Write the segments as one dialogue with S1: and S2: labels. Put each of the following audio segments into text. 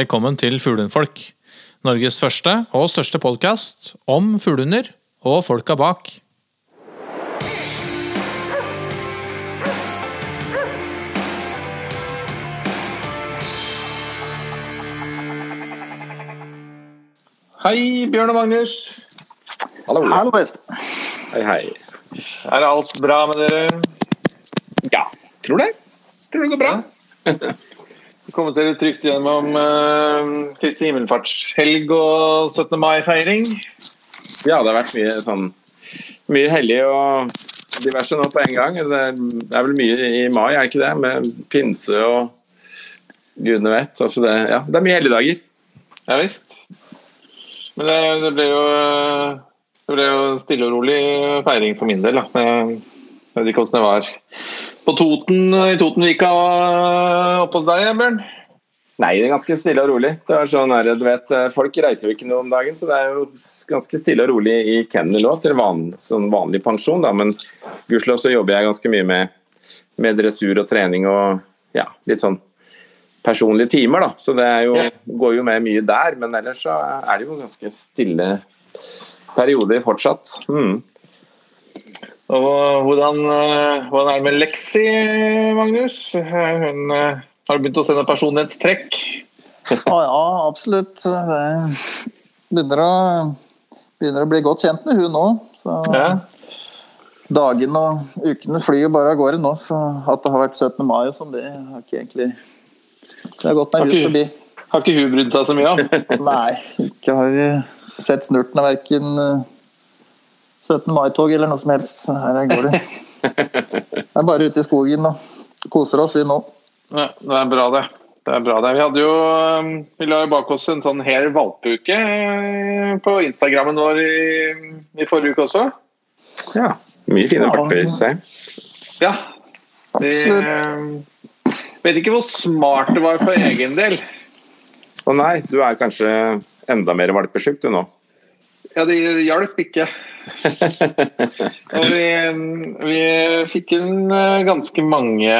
S1: Velkommen til Fuglehundfolk. Norges første og største podkast om fuglehunder og folka bak.
S2: Hei, Bjørn og Magnus.
S3: Hallo.
S4: Hallo, Espen.
S3: Hei, hei.
S2: Er alt bra med dere?
S3: Ja, tror det. Tror det går bra.
S2: Kommet dere trygt gjennom uh, Kristi himmelfartshelg og 17. mai-feiring?
S3: Ja, det har vært mye sånn Mye hellig og diverse nå på en gang. Det er, vel mye i mai, er det ikke det? Med pinse og gudene vet. Altså det, ja, det er mye helligdager.
S2: Ja visst. Men det, det, ble jo Det ble jo stille og rolig feiring for min del. Da. Jeg vet ikke hvordan det var på Toten, i Totenvika oppe hos deg, Bjørn?
S3: Nei, det er ganske stille og rolig. Det er sånn her, du vet, Folk reiser jo ikke noe om dagen, så det er jo ganske stille og rolig i kennel òg, til van, sånn vanlig pensjon. Da. Men gudskjelov så jobber jeg ganske mye med, med, dressur og trening og ja, litt sånn personlige timer. da, Så det jo, går jo med mye der. Men ellers så er det jo ganske stille perioder fortsatt. Mm.
S2: Og hvordan, eh, hvordan, er det med Lexi, Magnus? Hun eh, har begynt å sende personlighetstrekk?
S4: Å ja, absolutt. Det begynner å, begynner å bli godt kjent med hun nå. Så ja. Dagene og ukene flyr jo bare av gårde nå, så at det har vært 17. mai og sånn, det har ikke egentlig Det har gått meg hus forbi.
S2: Har ikke hun brydd seg så mye om?
S4: Nei, ikke har vi sett snurten av verken 17. mai-tog eller noe som helst. Her går det. Det er bare ute i skogen og koser oss, vi nå.
S2: Ja, det er bra, det. Det er bra det. Vi hadde jo um, Vi la jo bak oss en sånn hel valpeuke eh, på Instagrammen vår i, i, forrige uke også.
S3: Ja. Mye fine valper, se.
S2: Ja. De, eh, vet ikke hvor smart det var for egen del.
S3: Å nei, du er kanskje enda mer valpesjuk du nå?
S2: Ja, det hjalp ikke. vi, vi, fikk inn eh, ganske mange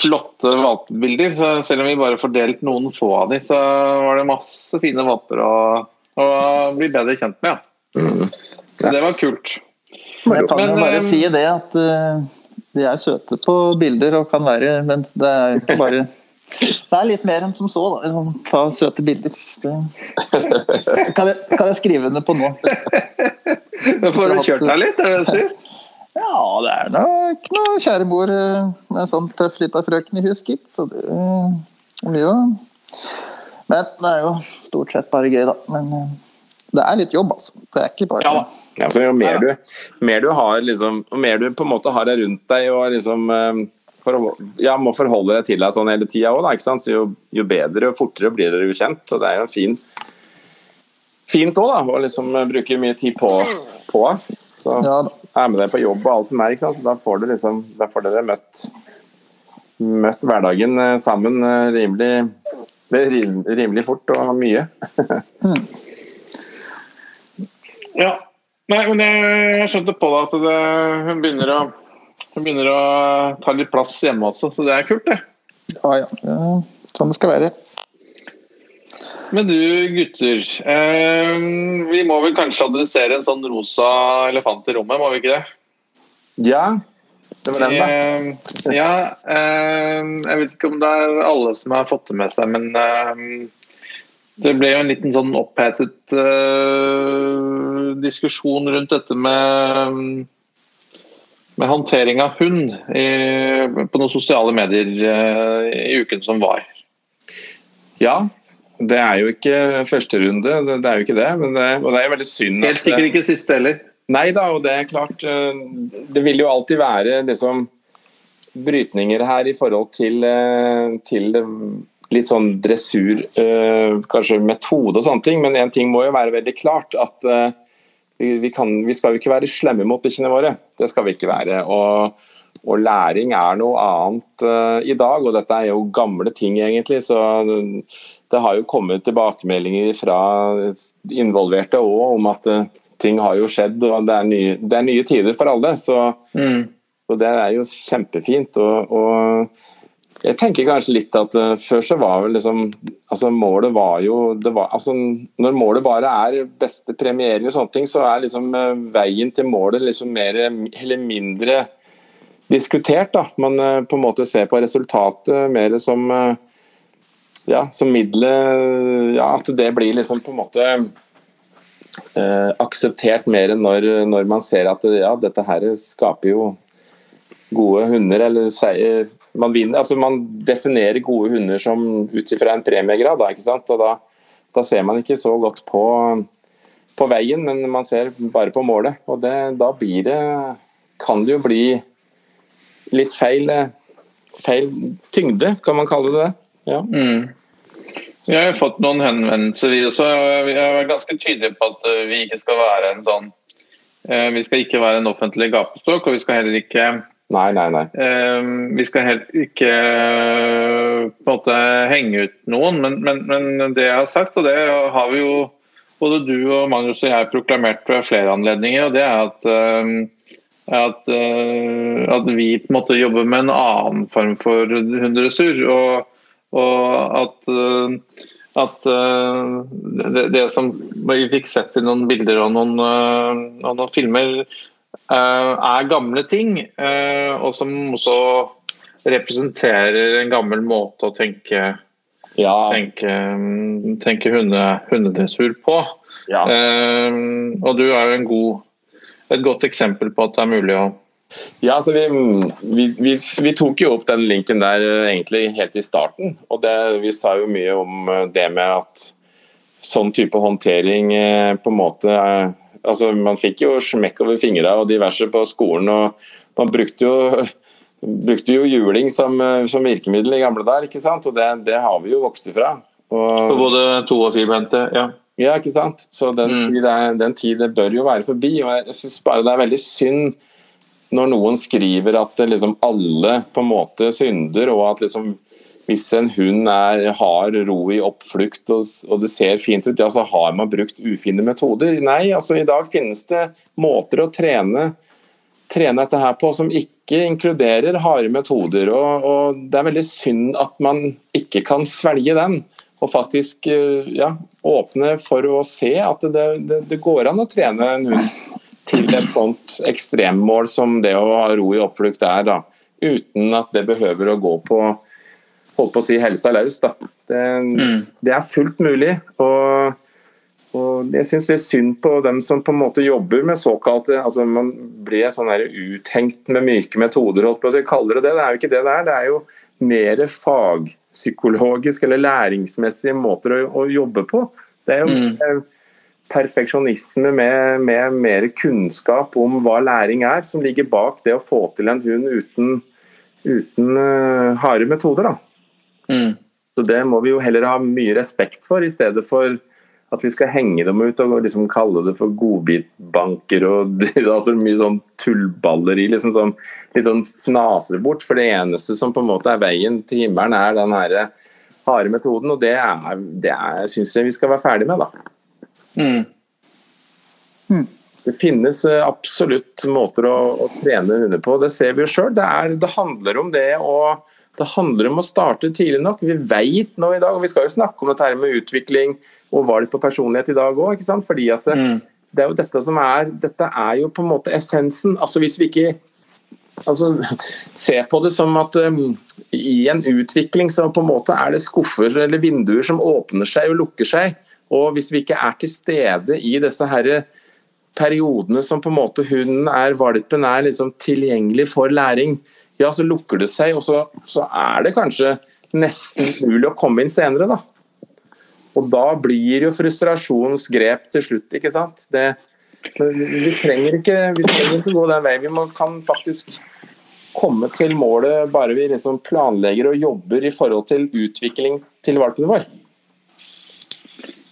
S2: flotte valpebilder. Så selv om vi bare fordelte noen få av dem, så var det masse fine valper å, å bli bedre kjent med. Ja. Mm. Så det var kult.
S4: Jeg kan jo bare eh, si det at uh, de er søte på bilder og kan være Men det er ikke bare det er litt mer enn som så. da. Ta søte bilder. Det kan jeg, kan jeg skrive under på nå.
S2: Men får du kjørt deg litt, er det du sier?
S4: Ja, det er nok noe kjære mor eh, med en sånn tøff lita frøken i hus, gitt. Så det blir jo Men det er jo stort sett bare gøy, da. Men eh, det er litt jobb, altså. Det er ikke bare
S3: ja, altså, jo mer du, mer du har liksom, og mer du på en måte har det rundt deg og liksom eh, for ja, må forholde deg til deg sånn hele tida òg, så jo, jo, bedre og fortere blir dere jo kjent. Så det er jo en fin fint òg, da. Å liksom bruke mye tid på. på. Så ja. er med deg på jobb og alt som er, ikke sant? så da får, liksom, da får dere møtt, møtt hverdagen eh, sammen eh, rimelig, rimelig fort og mye.
S2: mm. Ja. Nei, men jeg skjønte på deg at det, hun begynner å hun begynner å ta litt plass hjemme også, så det er kult, det.
S4: Ja, ja. ja sånn det skal være.
S2: Men du gutter, eh, vi må vel kanskje adressere en sånn rosa elefant i rommet, må vi ikke det?
S3: Ja, det var den, da.
S2: Eh, ja, eh, jeg vet ikke om det er alle som har fått det med seg, men eh, det ble jo en liten sånn opphetet eh, diskusjon rundt dette med med håndtering av hund i, på noen sosiale medier eh, i uken som var.
S3: Ja, det er jo ikke første runde, det er jo ikke det. det og det er jo veldig synd
S2: Helt sikkert ikke siste heller.
S3: Nei da, og det er klart eh, Det vil jo alltid være liksom brytninger her i forhold til, eh, til litt sånn dressur, kanskje metode og sånne ting, men én ting må jo være veldig klart. at vi, kan, vi, skal jo ikke være slemme mot bikkjene våre. Det skal vi ikke være. Og, og læring er noe annet uh, i dag, og dette er jo gamle ting egentlig. Så det har jo kommet tilbakemeldinger fra involverte òg om at uh, ting har jo skjedd, og det er nye, det er nye tider for alle. Så, mm. så, det er jo kjempefint. og, og Jeg tenker kanskje litt at uh, før så var vel liksom altså Målet var jo var, altså Når målet bare er beste premiering og sånne ting, så er liksom uh, veien til målet liksom mer eller mindre diskutert. da. Man uh, på en måte ser på resultatet mer som ja, som middelet Ja, at det blir liksom på en måte akseptert mer når, når man ser at ja, dette her skaper jo gode hunder, eller man, vinner, altså man definerer gode hunder som ut ifra en premiegrad. Da, ikke sant? Og da, da, ser man ikke så godt på, på, veien, men man ser bare på målet. Og det, da blir det kan det jo bli litt feil, feil tyngde, kan man kalle det det. Ja. Mm.
S2: Vi har fått noen henvendelser, vi også. Vi har vært ganske tydelige på at vi ikke skal være en sånn eh, Vi skal ikke være en offentlig gapestokk, og vi skal heller ikke
S3: Nei, nei, nei.
S2: Ehm, vi skal helt ikke på en måte henge ut noen, men, men, men, det jeg har sagt, og det har vi jo både du og Magnus og jeg proklamert ved flere anledninger, og det er at, ehm, at, eh, at vi på en måte jobber med en annen form for hundresur, Og, og at, eh, at eh, det, det, som vi fikk sett i noen bilder og noen, og noen filmer, Eh, er gamle ting, eh, og som også representerer en gammel måte å tenke, ja. tenke, tenke hunde, hundedressur på. Ja. Eh, og du er jo god, et godt eksempel på at det er mulig å
S3: ja, altså vi, vi, vi, vi, tok jo opp den linken der egentlig helt i starten. og det, Vi sa jo mye om det med at sånn type håndtering på en måte Altså, man fikk jo smekk over fingra og diverse på skolen. og Man brukte jo, brukte jo juling som, som, virkemiddel i gamle dager, ikke sant? og det, det, har vi jo vokst ifra.
S2: Og, på både to- og firbente, ja.
S3: Ja, ikke sant. Så den, mm. tid, er, den tid bør jo være forbi. og Jeg syns bare det er veldig synd når noen skriver at liksom alle på en måte synder, og at liksom hvis en hund er, har ro i oppflukt og, og, det ser fint ut, ja, så har man brukt ufine metoder. Nei, altså i dag finnes det måter å trene, trene dette her på som ikke inkluderer harde metoder. Og, og, Det er veldig synd at man ikke kan svelge den. Og faktisk ja, åpne for å se at det, det, det går an å trene en hund til et sånt ekstremmål som det å ha ro i oppflukt er. da, Uten at det behøver å gå på holdt på å si helsa løs. Da. Det, mm. det er fullt mulig. og, og jeg syns litt synd på dem som på en måte jobber med såkalte altså Man blir sånn her uthengt med myke metoder, holdt på å si. Kaller det det. Det er jo ikke det det er. Det er jo mer fagpsykologisk eller læringsmessige måter å, å jobbe på. Det er jo mm. perfeksjonisme med, med, mer kunnskap om hva læring er, som ligger bak det å få til en hund uten, uten uh, harde metoder. da. Mm. Så Det må vi jo heller ha mye respekt for, i stedet for at vi skal henge dem ut og liksom kalle det for godbitbanker og altså mye sånn tullballeri. liksom sånn, Litt sånn fnaser bort. For det eneste som på en måte er veien til himmelen, er den her harde metoden. Og det, er, det er, syns jeg vi skal være ferdig med, da. Mm. Mm. Det finnes eh, absolutt måter å, å trene hunder på. Det ser vi jo sjøl. Det, det handler om det å det handler om å starte tidlig nok. Vi vet nå i dag, og vi skal jo snakke om dette her med utvikling og valg på personlighet i dag òg. Fordi at det, mm. det, er jo dette som er Dette er jo på en måte essensen. Altså Hvis vi ikke altså, ser på det som at um, i en utvikling så på en måte er det skuffer eller vinduer som åpner seg og lukker seg. Og hvis vi ikke er til stede i disse her periodene som på en måte hunden er, valpen er liksom tilgjengelig for læring, ja, så lukker det seg, og så, så er det kanskje nesten mulig å komme inn senere, da. Og da blir jo frustrasjonens grep til slutt, ikke sant. Det, vi, trenger ikke, vi trenger ikke gå den veien. Vi må, kan faktisk komme til målet bare vi liksom planlegger og jobber i forhold til utvikling til valpene våre.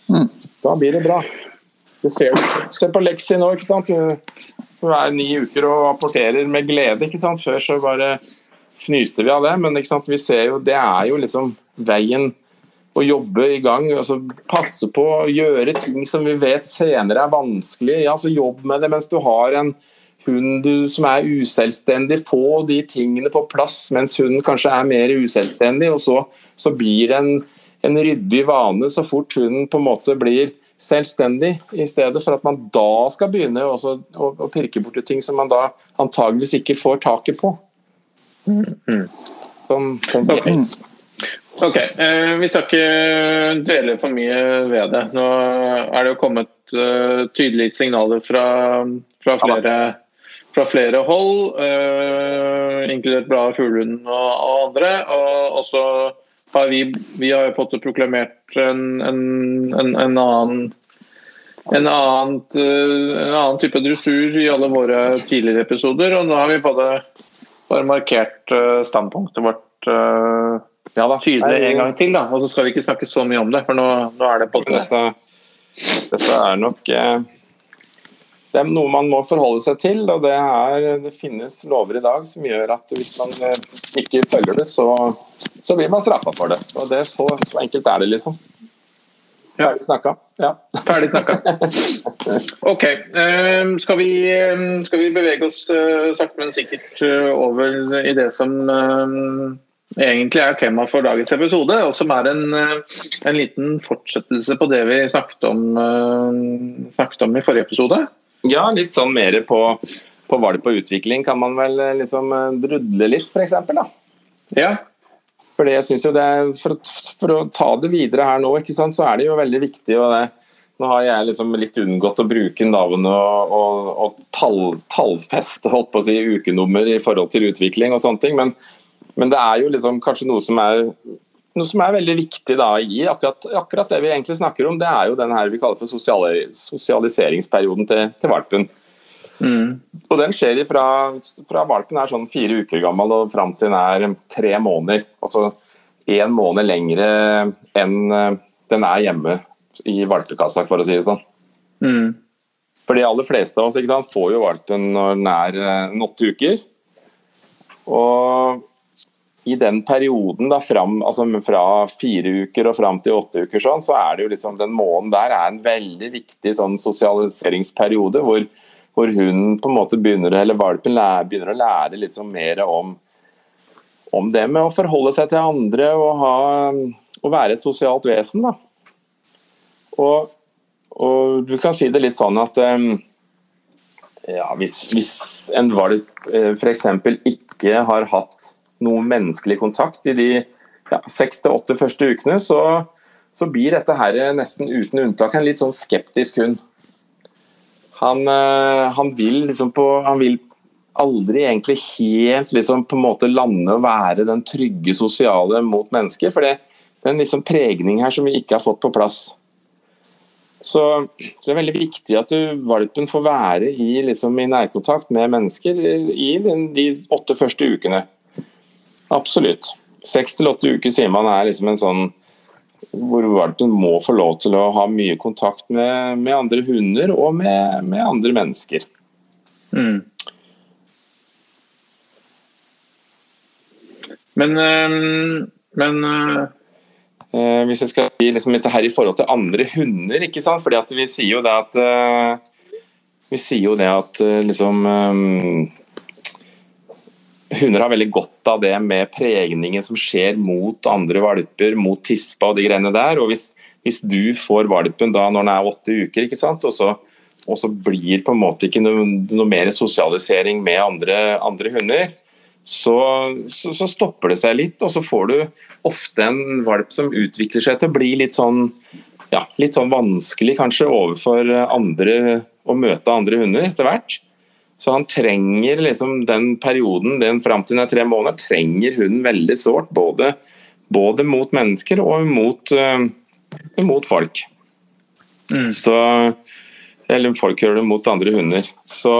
S3: Mm. Da blir det bra. Du ser, se på Lexi nå, ikke sant. Hver ni uker og apporterer med glede. ikke sant? Før så bare fnyste vi av det, men ikke sant? vi ser jo det er jo liksom veien å jobbe i gang. altså Passe på å gjøre ting som vi vet senere er vanskelig. ja, så Jobb med det mens du har en hund du, som er uselvstendig, få de tingene på plass mens hunden kanskje er mer uselvstendig. Og så, så blir det en, en ryddig vane så fort hunden på en måte blir selvstendig, i stedet for at man da skal begynne å, å, pirke borti ting som man da antageligvis ikke får taket på. Mm.
S2: Sånn, okay. ok, eh, Vi skal ikke dvele for mye ved det. Nå er det jo kommet uh, tydelige signaler fra, fra, flere, fra flere, hold, uh, inkludert Bladet Fuglehunden og, andre. Og også har vi, vi har på en måte proklamert en, en, en, en annen en annen, en annen, type dressur i alle våre tidligere episoder. Og nå har vi bare, bare markert standpunktet vårt ja, da. tydelig en gang til. Da. Og så skal vi ikke snakke så mye om det, for nå, nå er det på
S3: dette, dette er nok eh, det er noe man må forholde seg til, og det, er, det finnes lover i dag som gjør at hvis man eh, ikke følger det, så, så blir man straffa for det. Og det så, så, enkelt er det, liksom. Ferdig snakka. Ja.
S2: Ferdig snakka. Ok. Ehm, skal vi, ehm, skal vi bevege oss eh, sakte, men sikkert over i det som ehm, egentlig er tema for dagens episode, og som er en, eh, en liten fortsettelse på det vi snakket om, snakket om, i forrige episode.
S3: Ja, litt sånn mer på, på valg på utvikling kan man vel eh, liksom drudle litt, f.eks.
S2: Ja.
S3: Fordi jeg synes jo det, for, for, å ta det videre her nå, sant, så er det jo veldig viktig. og det nå har jeg liksom litt unngått å bruke navn og, og, og tall, tallfeste holdt på å si, ukenummer i forhold til utvikling og sånne ting, men men det er jo liksom kanskje noe som er noe som er veldig viktig da i akkurat, akkurat, det vi egentlig snakker om, det er jo den her vi kaller for sosialiseringsperioden til, til valpen. Mm. Og Den skjer fra, fra valpen er sånn fire uker gammel og fram til den er tre måneder. Altså én måned lengre enn eh, den er hjemme i valpekassa, for å si det sånn. Mm. For de aller fleste av oss sant, får jo valpen når den er eh, åtte uker. Og i den perioden da, fram, altså fra fire uker og fram til åtte uker, sånn, så er det jo liksom, den måneden der er en veldig viktig sånn sosialiseringsperiode hvor, hvor hunden på en måte begynner, eller valpen lærer, begynner å lære liksom mer om, om det med å forholde seg til andre og, ha, å være et sosialt vesen. Da. Og, og, du kan si det litt sånn at um, ja, hvis, hvis en valp uh, f.eks. ikke har hatt noe menneskelig kontakt i de seks til åtte første ukene, så, så, blir dette her nesten uten unntak en litt sånn skeptisk hund. Han, eh, han, vil liksom på Han vil aldri egentlig helt liksom på en måte lande og være den trygge sosiale mot mennesker. For det, er en liksom pregning her som vi ikke har fått på plass. Så det er veldig viktig at du, valpen får være i, liksom, i nærkontakt med mennesker i de åtte første ukene. Absolutt. Seks til åtte uker sier man er liksom en sånn hvor valpen må få lov til å ha mye kontakt med, med andre hunder og med, med andre mennesker. Mm.
S2: Men, men
S3: eh, Hvis jeg skal si liksom dette her i forhold til andre hunder, ikke sant? Fordi at vi sier jo det at eh, Vi sier jo det at eh, liksom hunder har veldig godt av det med pregningen som skjer mot andre valper, mot tispa og de greiene der. og Hvis, hvis du får valpen da når den er åtte uker, ikke sant? Og, så, og så blir på en måte ikke noe, noe mer sosialisering med andre, andre hunder, så, så, så, stopper det seg litt. Og så får du ofte en valp som utvikler seg til å bli litt sånn, ja, litt sånn vanskelig kanskje overfor andre å møte andre hunder etter hvert. Så han trenger liksom den perioden, den fram til den er tre måneder, trenger hunden veldig sårt. Både, både, mot mennesker og mot, uh, mot folk. Mm. Så Eller folk gjør det mot andre hunder. Så,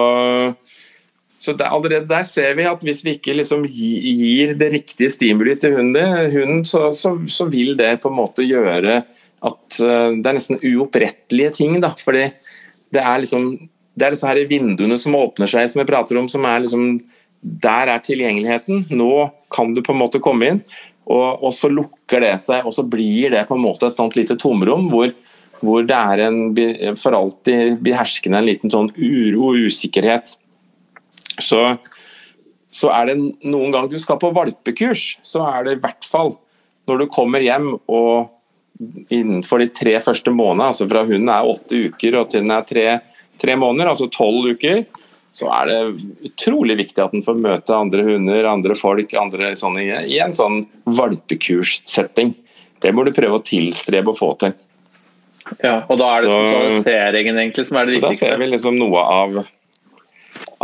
S3: så der, allerede der ser vi at hvis vi ikke liksom gir det riktige stimuli til hunden, hunden så, så, så, vil det på en måte gjøre at uh, det er nesten uopprettelige ting. da, fordi det er liksom det er disse her vinduene som åpner seg, som vi prater om, som er liksom Der er tilgjengeligheten. Nå kan du på en måte komme inn, og, og så lukker det seg, og så blir det på en måte et sånt lite tomrom hvor, hvor det er en for alltid beherskende en liten sånn uro og usikkerhet. Så, så er det noen gang du skal på valpekurs, så er det i hvert fall når du kommer hjem og innenfor de tre første månedene, altså fra hunden er åtte uker og til den er tre, tre måneder, altså tolv uker, så er det utrolig viktig at den får møte andre hunder, andre folk, andre sånne, i en sånn valpekurssetting. Det må du prøve å tilstrebe å få til.
S2: Ja, og da er det sosialiseringen egentlig som er det viktigste?
S3: Så Da ser vi liksom noe av,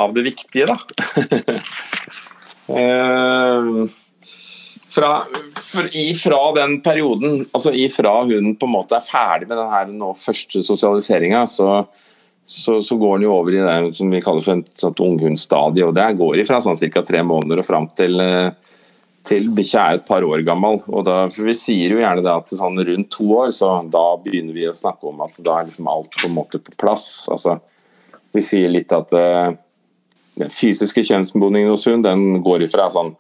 S3: av det viktige, da. fra, fra, ifra den perioden, altså ifra hun på en måte er ferdig med den her nå første sosialiseringa, så, så, så, går den jo over i det som vi kaller for et sånt unghundstadie. og Det går fra sånn ca. tre måneder og fram til, til bikkja er et par år gammel. og da, for Vi sier jo gjerne det at sånn rundt to år, så da begynner vi å snakke om at da er liksom alt på en måte på plass. altså Vi sier litt at uh, den fysiske kjønnsmodningen hos hund den går ifra sånn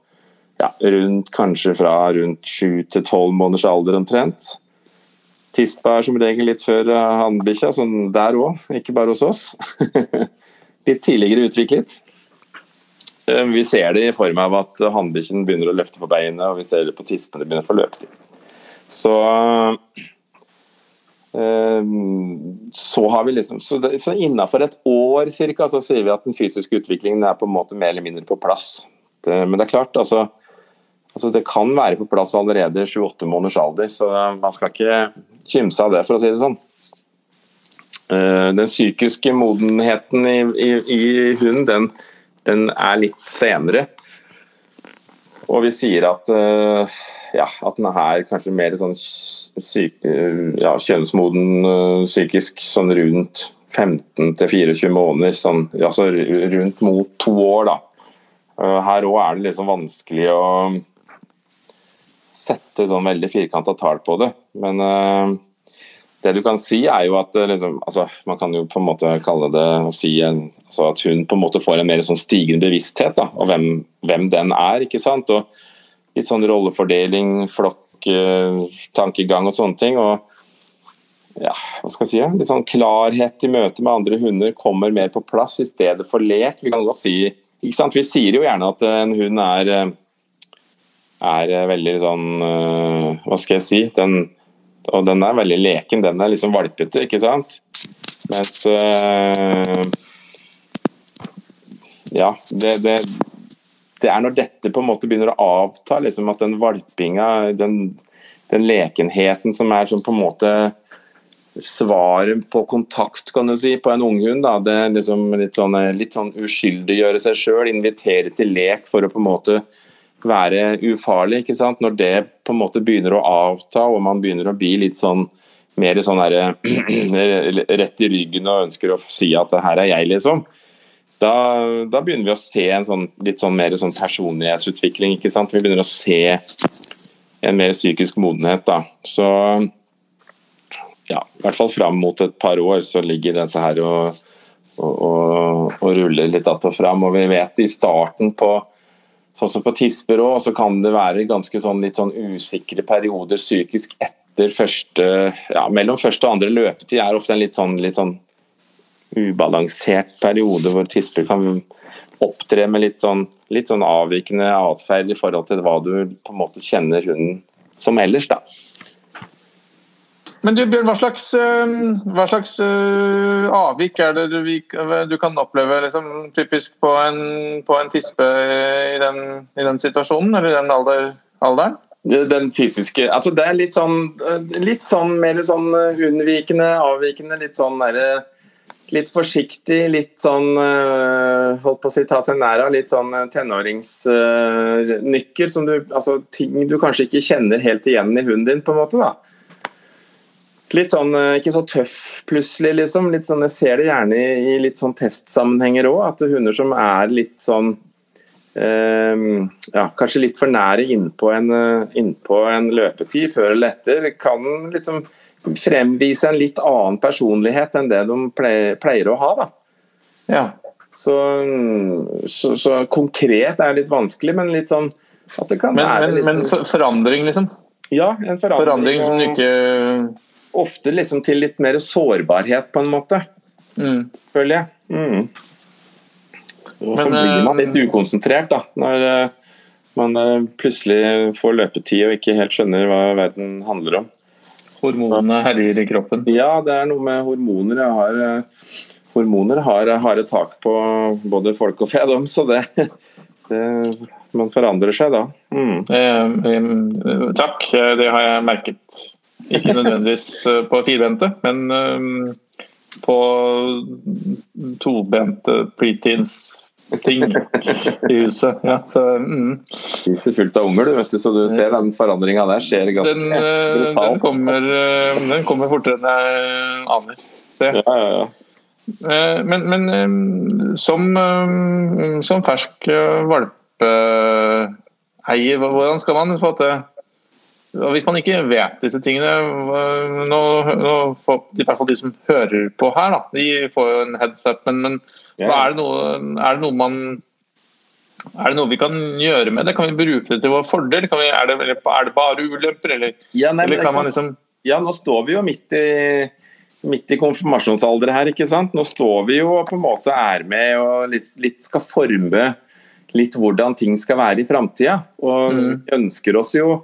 S3: ja, rundt kanskje fra rundt sju til tolv måneders alder omtrent. Tispa er som regel litt før hannbikkja, sånn der òg, ikke bare hos oss. litt tidligere utviklet. Eh, vi ser det i form av at hannbikkjen begynner å løfte på beinet, og vi ser det på tispene begynner å få løpetid. Så eh, så har vi liksom Så, så innafor et år cirka, så sier vi at den fysiske utviklingen er på en måte mer eller mindre på plass. Det, men det er klart, altså Altså, det kan være på plass allerede 7-8 måneders alder, så man skal ikke kimse av det, for å si det sånn. Eh, den psykiske modenheten i, i, i hund, den, den, er litt senere. Og vi sier at, eh, ja, at den er kanskje mer sånn syk, ja, kjønnsmoden psykisk sånn rundt 15 24 måneder. Sånn, altså rundt mot to år, da. Eh, her òg er det liksom vanskelig å sette sånn veldig firkanta tall på det. Men uh, det du kan si, er jo at liksom, altså, Man kan jo på en måte kalle det å si en, altså at hun på en måte får en mer sånn stigende bevissthet da, av hvem, hvem, den er. ikke sant? Og Litt sånn rollefordeling, flokk, uh, tankegang og sånne ting. og ja, hva skal jeg si, litt sånn klarhet i møte med andre hunder kommer mer på plass i stedet for lek. Vi kan godt si, ikke sant? Vi sier jo gjerne at en hund er er eh, veldig sånn uh, Hva skal jeg si? Den, og den er veldig leken. Den er liksom valpete, ikke sant? Mens uh, Ja, det, det, det, er når dette på en måte begynner å avta, liksom at den valpinga, den, den lekenheten som er sånn på en måte svaret på kontakt kan du si, på en unghund. Da. Det liksom litt sånn, litt sånn uskyldiggjøre seg sjøl, invitere til lek for å på en måte være ufarlig. ikke sant? Når det på en måte begynner å avta, og man begynner å bli litt sånn mer sånn der, rett i ryggen og ønsker å si at det her er jeg, liksom. Da, da, begynner vi å se en sånn, litt sånn mer sånn personlighetsutvikling. ikke sant? Vi begynner å se en mer psykisk modenhet. da. Så ja, i hvert fall fram mot et par år så ligger dette her og, og, og, og ruller litt att og fram. Og vi vet i starten på Sånn som på Tisperå, så kan det være ganske sånn litt sånn usikre perioder psykisk etter første ja, Mellom første og andre løpetid er ofte en litt sånn, litt sånn ubalansert periode hvor tisper kan opptre med litt sånn, litt sånn avvikende atferd i forhold til hva du på en måte kjenner hunden som ellers. da.
S2: Men du Bjørn, hva slags, eh, hva slags uh, avvik er det du, du kan oppleve liksom, typisk på en, på en tispe i den, i den, situasjonen, eller i den alder, alderen?
S3: Den fysiske altså Det er litt sånn, litt sånn mer sånn unnvikende, avvikende, litt sånn der, Litt forsiktig, litt sånn holdt på å si ta seg nær av, litt sånn tenåringsnykker som du Altså ting du kanskje ikke kjenner helt igjen i hunden din, på en måte. da litt sånn, eh, ikke så tøff plutselig, liksom. Litt sånn, jeg ser det gjerne i, i litt sånn testsammenhenger òg, at hunder som er litt sånn eh, ja, Kanskje litt for nære innpå en, eh, innpå en løpetid før eller etter, kan liksom fremvise en litt annen personlighet enn det de pleier, pleier å ha. da.
S2: Ja.
S3: Så, så, så, konkret er litt vanskelig, men litt sånn at det kan
S2: men,
S3: være
S2: Men, men sånn forandring, liksom?
S3: Ja, en forandring.
S2: Forandring som du ikke
S3: ofte liksom til litt mer sårbarhet, på en måte.
S2: Mm.
S3: Føler jeg. Mm. Og så blir man litt ukonsentrert da, når man plutselig får løpetid og ikke helt skjønner hva verden handler om.
S2: Hormonene herjer i kroppen?
S3: Ja, det er noe med hormoner. Jeg har, hormoner har, harde tak på både folk og fedom, så det, det man forandrer seg da. Mm.
S2: Eh, takk, det har jeg merket. Ikke nødvendigvis på firbente, men um, på tobente preteens ting i huset. Ja, så, mm.
S3: Spiser fullt av unger, du, vet du, så du ser den forandringa der skjer ganske
S2: den, brutalt. Den kommer, den kommer fortere enn jeg aner. Se.
S3: Ja, ja, ja.
S2: Men, men som, som fersk valpeeier, hvordan skal man på en måte hvis man ikke vet disse tingene nå, nå får, I hvert fall de som hører på her, da, de får jo en heads up. Men, men er, det noe, er, det noe, man er det noe vi kan gjøre med det? Kan vi bruke det til vår fordel? Vi, er, det, er, det, bare ulemper, eller,
S3: ja, nei,
S2: eller kan man liksom
S3: Ja, nå står vi jo midt i, midt i konfirmasjonsalder her, ikke sant. Nå står vi jo på en måte er med og litt, litt skal forme litt hvordan ting skal være i framtida. Og mm. ønsker oss jo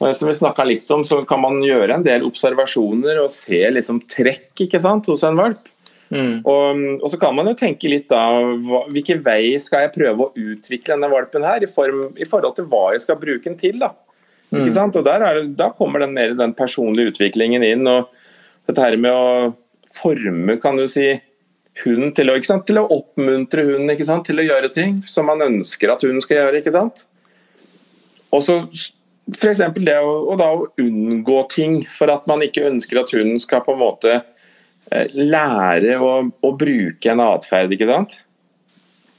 S3: som vi litt om, så kan man gjøre en del observasjoner og se liksom trekk ikke sant, hos en valp. Mm. Og, og, så kan man jo tenke litt da hvilken vei skal jeg prøve å utvikle denne valpen her, i, form, i forhold til hva jeg skal bruke den til. da. Mm. Ikke sant? Og der er, Da kommer den mer den personlige utviklingen inn. og Dette her med å forme kan du si, hunden til å, ikke sant? til å oppmuntre hunden ikke sant? til å gjøre ting som man ønsker at hunden skal gjøre. ikke sant? Og så F.eks. det å, å, da, å unngå ting for at man ikke ønsker at hunden skal på en måte eh, lære å, å bruke en atferd, ikke sant.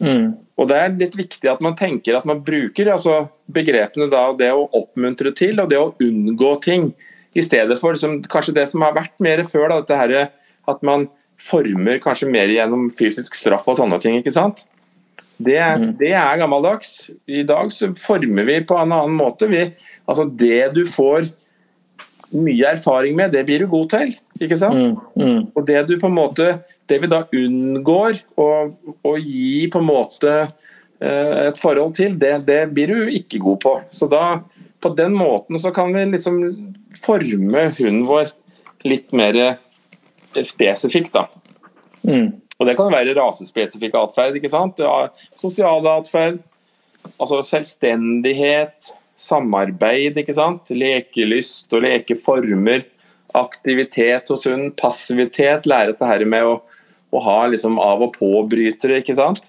S3: Mm. Og Det er litt viktig at man tenker at man bruker altså, begrepene da, det å oppmuntre til og det å unngå ting, i stedet for som, kanskje det som har vært mer før. Da, her, at man former kanskje mer gjennom fysisk straff og sånne ting. ikke sant? Det, mm. det er gammeldags. I dag så former vi på en annen måte. Vi, Altså Det du får mye erfaring med, det blir du god til. ikke sant? Mm, mm. Og det du på en måte det vi da unngår å, å gi på en måte eh, et forhold til, det, det, blir du ikke god på. Så da på den måten så kan vi liksom forme hunden vår litt mer spesifikt, da. Mm. Og det kan være rasespesifikk atferd, ikke sant. Ja, sosial atferd, altså selvstendighet, samarbeid, ikke sant. Lekelyst og lekeformer. Aktivitet hos hunden. Passivitet. Lære dette her med å, å ha liksom av og på-brytere, ikke sant.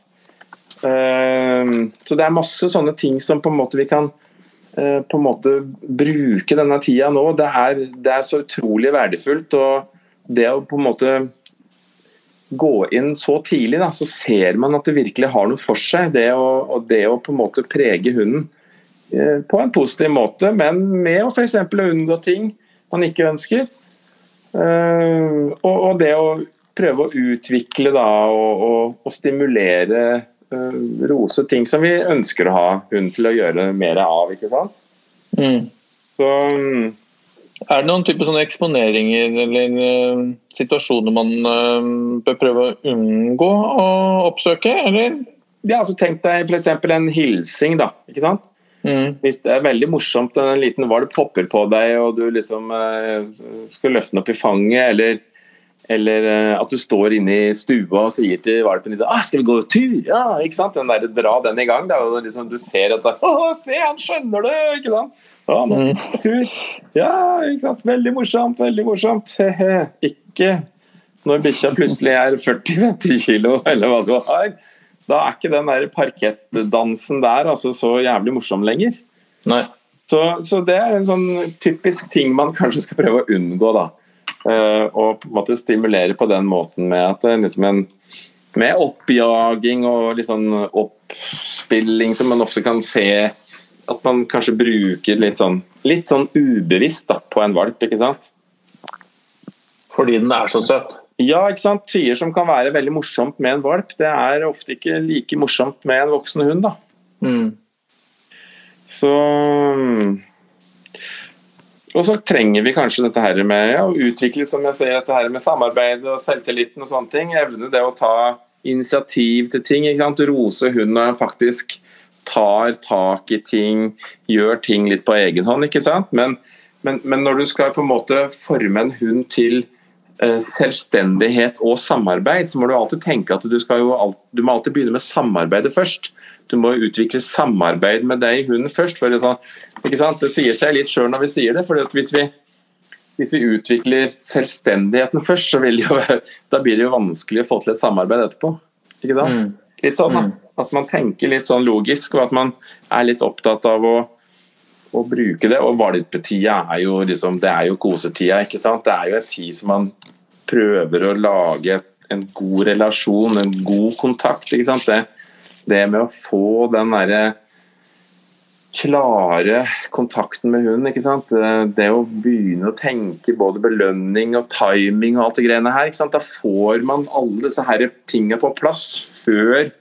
S3: Uh, så det er masse sånne ting som på en måte vi kan uh, på en måte bruke denne tida nå. Det er, det er så utrolig verdifullt. og det å på en måte gå inn så tidlig, da, så ser man at det virkelig har noe for seg. Det å, det å på en måte prege hunden. Eh, på en positiv måte, men med å f.eks. unngå ting man ikke ønsker. Eh, og det å prøve å utvikle da, og, og, stimulere eh, rose ting som vi ønsker å ha hund til å gjøre mer av. ikke sant? Mm. Så,
S2: er det noen type sånne eksponeringer eller uh, situasjoner man uh, bør prøve å unngå å oppsøke, eller?
S3: Ja, altså Tenk deg f.eks. en hilsing. da, ikke sant? Mm. Hvis det er veldig morsomt når en liten valp popper på deg og du liksom eh, skal løfte den opp i fanget, eller, eller eh, at du står inne i stua og sier til valpen din ah, 'Skal vi gå tur?' Ja, ikke sant? Den der, dra den i gang. Da, og liksom, du ser at 'Å, se, han skjønner det!' ikke sant? Ja, nå skal vi gå tur. Ja, ikke sant? Veldig morsomt, veldig morsomt. ikke når bikkja plutselig er 40-50 kilo, eller hva du har da er ikke den der parkettdansen der altså så jævlig morsom lenger.
S2: Nei.
S3: Så, så, det er en sånn typisk ting man kanskje skal prøve å unngå. da. Uh, og på en måte stimulere på den måten med at er liksom en med oppjaging og litt sånn oppspilling som man også kan se at man kanskje bruker litt sånn, litt sånn ubevisst da, på en valp, ikke sant?
S2: Fordi den er så søt?
S3: Ja, ikke sant. Tyer som kan være veldig morsomt med en valp, det er ofte ikke like morsomt med en voksen hund. da. Mm. Så Og så trenger vi kanskje dette her med ja, å utvikle som jeg sier, dette her med samarbeid og selvtilliten og sånne ting. Evne det å ta initiativ til ting. ikke sant? Rose hunden når han faktisk tar tak i ting, gjør ting litt på egen hånd. ikke sant? Men, men, men når du skal på en måte forme en hund til selvstendighet og samarbeid, så må du alltid tenke at du, skal jo, du må alltid begynne med samarbeidet først. Du må utvikle samarbeid med deg, hunden, først. for Det, så, sant? det sier seg litt sjøl når vi sier det. for hvis vi, hvis vi utvikler selvstendigheten først, så jo, da blir det jo vanskelig å få til et samarbeid etterpå. Ikke sant? Mm. Litt sånn da. Mm. At man tenker litt sånn logisk, og at man er litt opptatt av å, å bruke det. Og valpetida er jo liksom, det er jo kosetida, ikke sant. Det er jo en tid som man prøver å lage en god relasjon, en god kontakt. ikke sant. Det, det med å få den derre klare kontakten med hunden. ikke sant? Det å begynne å tenke både belønning og timing og alt det greiene her. ikke sant? Da får man alle disse her tingene på plass før,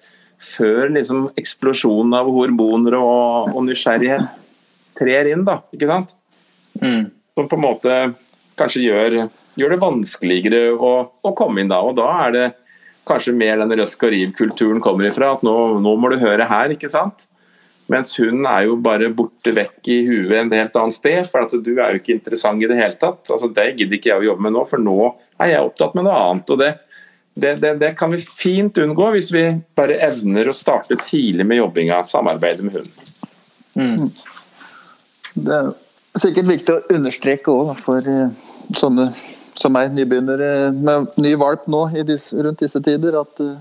S3: før liksom eksplosjonen av hormoner og, og, nysgjerrighet trer inn. da, ikke sant? Mm. Som på en måte kanskje gjør, gjør det vanskeligere å, å, komme inn da. Og da er det kanskje mer den røsk og riv-kulturen kommer ifra. At nå, nå må du høre her, ikke sant? Mens hun er jo bare borte vekk i huet en helt annet sted. For at du er jo ikke interessant i det hele tatt. Altså, det gidder ikke jeg å jobbe med nå, for nå er jeg opptatt med noe annet. og det, det, det, det kan vi fint unngå hvis vi bare evner å starte tidlig med jobbinga, samarbeidet med hunden. Mm.
S4: Det er sikkert viktig å understreke òg for eh, sånne som er nybegynnere med ny valp nå disse, rundt disse tider, at uh,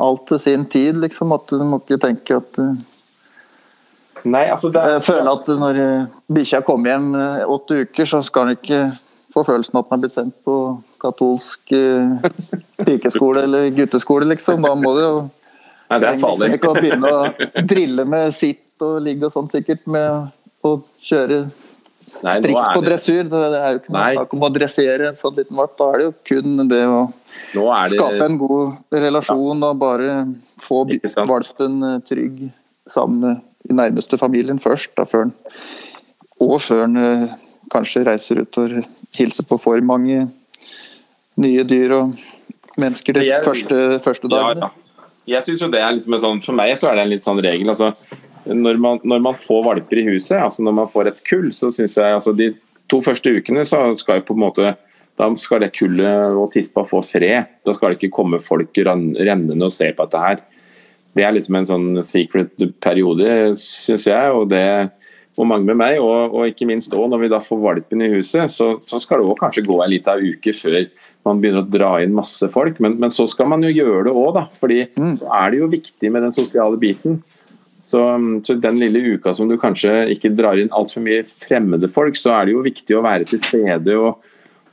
S4: alt til sin tid, liksom. At du må ikke tenke at uh,
S3: Nei, altså det
S4: er... Jeg føler at når eh, bikkja kommer hjem eh, åtte uker, så skal han ikke få følelsen at han har blitt sendt på katolsk eh, pikeskole eller gutteskole, liksom. Da må du jo
S3: Nei, det er farlig.
S4: Ikke begynne å drille med sitt og ligge og sånn, sikkert, med å kjøre Nei, strikt på dressur. Det, det, er jo ikke noe snakk om å dressere en sånn liten valp. Da er det jo kun det å det... skape en god relasjon ja. og bare få valpen trygg sammen med i nærmeste familien først, da, før den, og før han eh, kanskje reiser ut og hilser på for mange nye dyr og mennesker de jeg, første, første dagene. Ja, ja.
S3: Jeg synes jo det er liksom en sånn, For meg så er det en litt sånn regel. altså når man, når man, får valper i huset, altså når man får et kull, så syns jeg altså de to første ukene så skal jo på en måte da skal det kullet og tispa få fred. Da skal det ikke komme folk rennende og se på dette her det er liksom en sånn secret periode, syns jeg. og det og mange med meg, og, og ikke minst også når vi da får valpen i huset, så, så skal det også kanskje gå en liten uke før man begynner å dra inn masse folk. Men, men så skal man jo gjøre det òg, da. fordi mm. så er det jo viktig med den sosiale biten. Så, så, den lille uka som du kanskje ikke drar inn altfor mye fremmede folk, så er det jo viktig å være til stede og,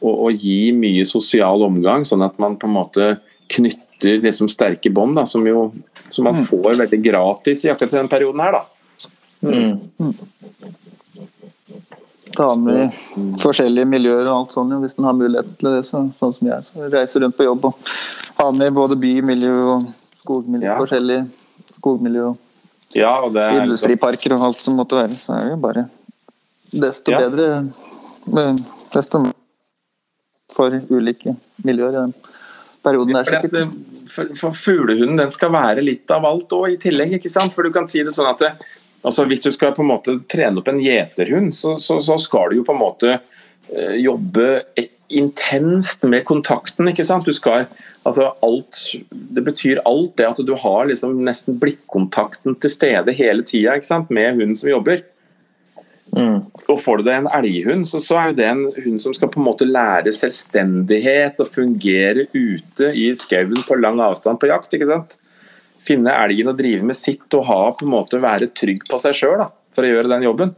S3: og, og gi mye sosial omgang, sånn at man på en måte knytter liksom sterke bånd, som jo som man mm. får veldig gratis i akkurat denne perioden her, da. Mm.
S4: Ta med forskjellige miljøer og alt sånt, hvis en har mulighet til det. Så, sånn som jeg. Så reiser rundt på jobb og har med både bymiljø og skogmiljø. Ja. Forskjellige skogmiljø og
S3: ja, og er,
S4: industriparker og alt som måtte være. Så er det jo bare desto ja. bedre desto for ulike miljøer i den perioden.
S3: Der, for, for fuglehunden den skal være litt av alt òg, i tillegg. ikke sant? For du kan si det sånn at det, altså Hvis du skal på en måte trene opp en gjeterhund, så, så, så, skal du jo på en måte jobbe jobbe intenst med kontakten. ikke sant? Du skal, altså alt, Det betyr alt det at du har liksom nesten blikkontakten til stede hele tida med hunden som jobber. Mm. Og Får du deg en elghund, så, så, er det en hund som skal på en måte lære selvstendighet og fungere ute i skauen på lang avstand på jakt. ikke sant? Finne elgen og drive med sitt og ha på en måte være trygg på seg sjøl for å gjøre den jobben.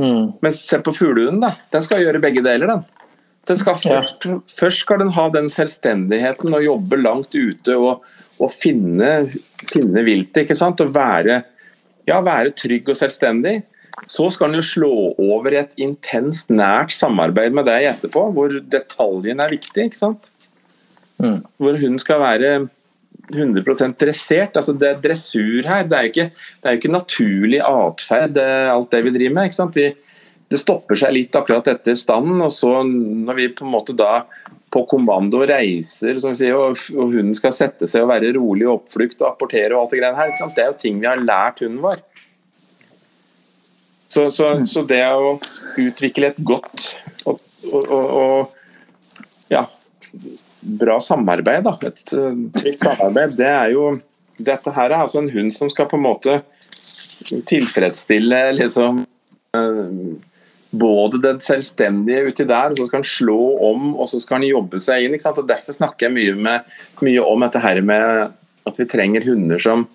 S3: Mm. Men se på fuglehunden, da. Den skal gjøre begge deler. den. Skal først, ja. først, skal den ha den selvstendigheten og jobbe langt ute og, og finne, finne viltet. ikke sant? Og være, ja, være trygg og selvstendig. Så skal den jo slå over i et intenst, nært samarbeid med deg etterpå, hvor detaljene er viktig. ikke sant? Mm. Hvor hun skal være 100 dressert. altså Det er dressur her. Det er jo ikke, er jo ikke naturlig atferd, alt det vi driver med. ikke sant? Vi, det stopper seg litt akkurat etter standen, og så når vi på en måte da på kommando reiser, som sier, og, og hunden skal sette seg og være rolig og oppflukt og apportere og alt det greiene her. Det er jo ting vi har lært hunden vår. Så, så, så det å utvikle et godt og, og, og, ja, bra samarbeid, da. et trygt samarbeid, det er jo Dette her er altså en hund som skal på en måte tilfredsstille liksom både den selvstendige uti der, og så skal han slå om og så skal han jobbe seg inn. Og Derfor snakker jeg mye, med, mye, om dette her med at vi trenger hunder som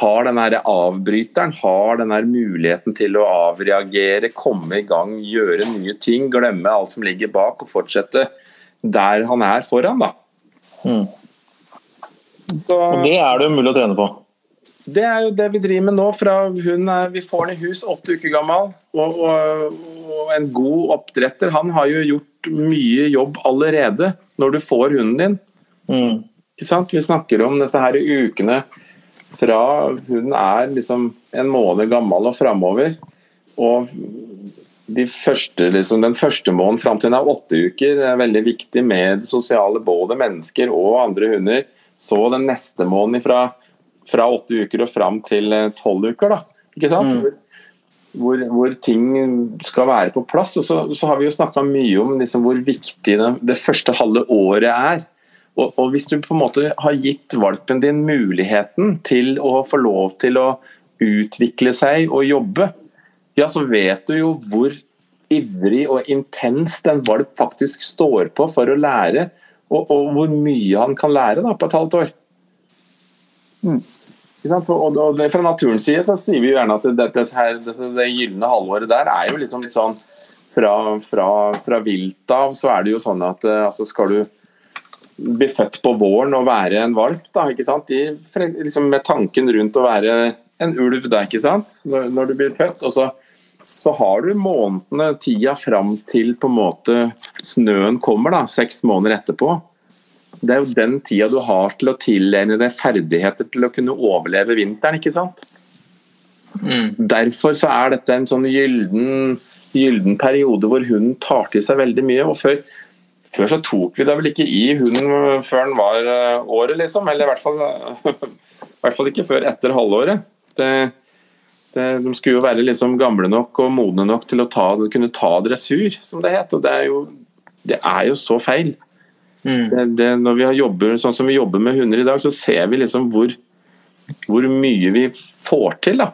S3: har den her avbryteren, har den her muligheten til å avreagere, komme i gang, gjøre nye ting, glemme alt som ligger bak og fortsette der han er foran. da. Mm.
S1: Så, og det er det jo mulig å trene på?
S3: Det er jo det vi driver med nå. fra hun er, Vi får den i hus åtte uker gammel. Og, og, og, en god oppdretter han har jo gjort mye jobb allerede når du får hunden din. Mm. Ikke sant? Vi snakker om disse her ukene fra hunden er liksom en måned gammel og framover. Og de første, liksom, den første måneden fram til den er åtte uker er veldig viktig med sosiale, både mennesker og andre hunder. Så den neste måneden fra fra åtte uker og fram til eh, tolv uker. da, ikke sant? Mm. Hvor, hvor, ting skal være på plass. og Så, så har vi jo snakka mye om liksom hvor viktig det, det, første halve året er. Og, og, Hvis du på en måte har gitt valpen din muligheten til å få lov til å utvikle seg og jobbe, ja, så vet du jo hvor ivrig og intens en valp faktisk står på for å lære, og, og hvor mye han kan lære da, på et halvt år. Mm. Og det, Fra naturens side så sier vi jo gjerne at dette, her, dette, det gylne halvåret der er jo liksom litt sånn Fra, fra, fra vilt av så er det jo sånn at eh, altså skal du bli født på våren og være en valp, da, ikke sant? De, liksom med tanken rundt å være en ulv da, ikke sant? Når, når du blir født. og så, så har du månedene, tida fram til på en måte snøen kommer, da, seks måneder etterpå. Det er jo den tida du har til å tilegne deg ferdigheter til å kunne overleve vinteren, ikke sant? Mm. Derfor så er dette en sånn gylden, gylden, periode hvor hunden tar til seg veldig mye. og før, før så tok vi da vel ikke i hunden før den var eh, året, liksom. Eller i hvert fall, i hvert fall ikke før etter halvåret. Det, det, de skulle jo være liksom gamle nok og modne nok til å ta, kunne ta dressur, som det het. Og det er jo, det er jo så feil. Mm. Det, det, når vi jobber sånn som vi jobber med hunder i dag, så ser vi liksom hvor, hvor mye vi får til da,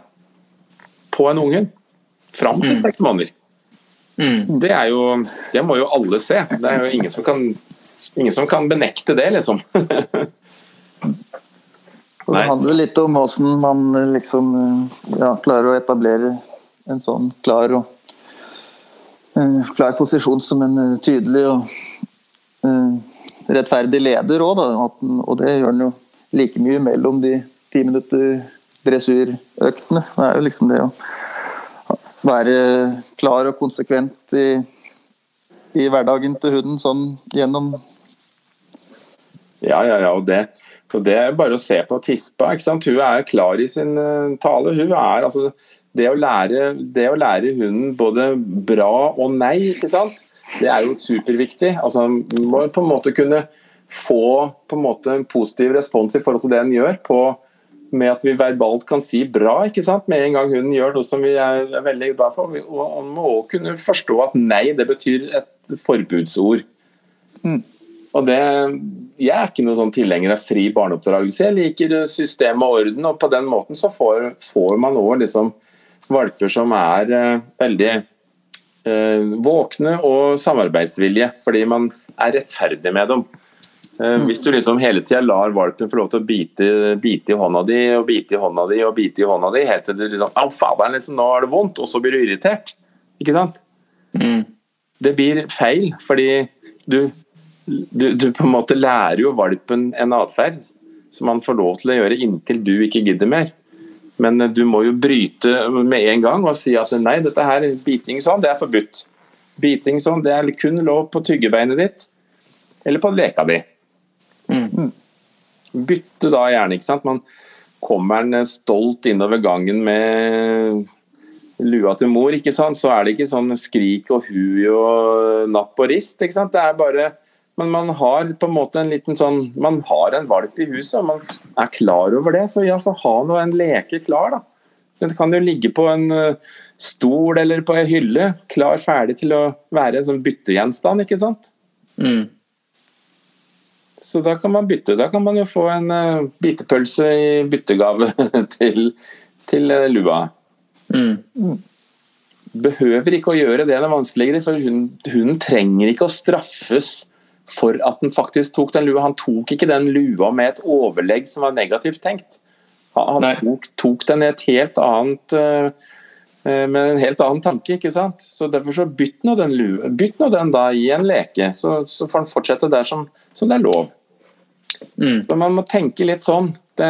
S3: på en unge. Fram til mm. seks måneder. Mm. Det, er jo, det må jo alle se. Det er jo ingen som kan, ingen som kan benekte det, liksom.
S4: Det handler litt om hvordan man liksom ja, klarer å etablere en sånn klar og uh, klar posisjon som en uh, tydelig og uh, rettferdig leder òg, og det gjør han jo like mye mellom de ti minutter dressurøktene. Det er jo liksom det å være klar og konsekvent i, i hverdagen til hunden sånn gjennom
S3: Ja, ja, ja. Og det, og det er bare å se på Tispa. ikke sant? Hun er klar i sin uh, tale. Hun er altså det å, lære, det å lære hunden både bra og nei, ikke sant? Det er jo superviktig. Altså, man må på en måte kunne få på en, måte en positiv respons i forhold til det en gjør, på, med at vi verbalt kan si bra ikke sant? med en gang hunden gjør noe som vi er, veldig glad for. Og man må også kunne forstå at nei, det betyr et forbudsord. Mm. Og det, Jeg er ikke noen sånn tilhenger av fri barneoppdragelse. Jeg liker system og orden, og på den måten så får, får man òg liksom valper som er uh, veldig Eh, våkne og samarbeidsvilje, fordi man er rettferdig med dem. Eh, hvis du liksom hele tida lar valpen få lov til å bite, bite, i hånda di og bite i hånda di og bite i hånda di helt til du liksom Au, faderen, liksom, nå er det vondt, og så blir du irritert. Ikke sant? Mm. Det blir feil, fordi du, du, du, på en måte lærer jo valpen en atferd som man får lov til å gjøre inntil du ikke gidder mer. Men eh, du må jo bryte med en gang og si at nei, dette her, biting sånn, det er forbudt. Biting sånn, det er kun lov på tyggebeinet ditt eller på leka di. Mm. Bytte da gjerne, ikke sant. Man kommer den stolt innover gangen med lua til mor, ikke sant? så er det ikke sånn skrik og hu og napp og rist. ikke sant? Det er bare men man har på en måte en liten sånn Man har en valp i huset, og man er klar over det. Så ja, så ha nå en leke klar, da. Den kan jo ligge på en uh, stol eller på ei hylle, klar ferdig til å være en sånn byttegjenstand, ikke sant. Mm. Så da kan man bytte. Da kan man jo få en uh, bitepølse i byttegave til, til uh, lua. Mm. mm. Behøver ikke å gjøre det noe vanskeligere, for hun, hun, trenger ikke å straffes for at han faktisk tok den lua. Han tok ikke den lua med et overlegg som var negativt tenkt. Han, tok, tok, den i et helt annet uh, med en helt annen tanke. ikke sant? Så Derfor så bytt nå den, lua, bytt nå den da i en leke, så, så får han fortsette der som, som det er lov. Mm. Så Man må tenke litt sånn. Det,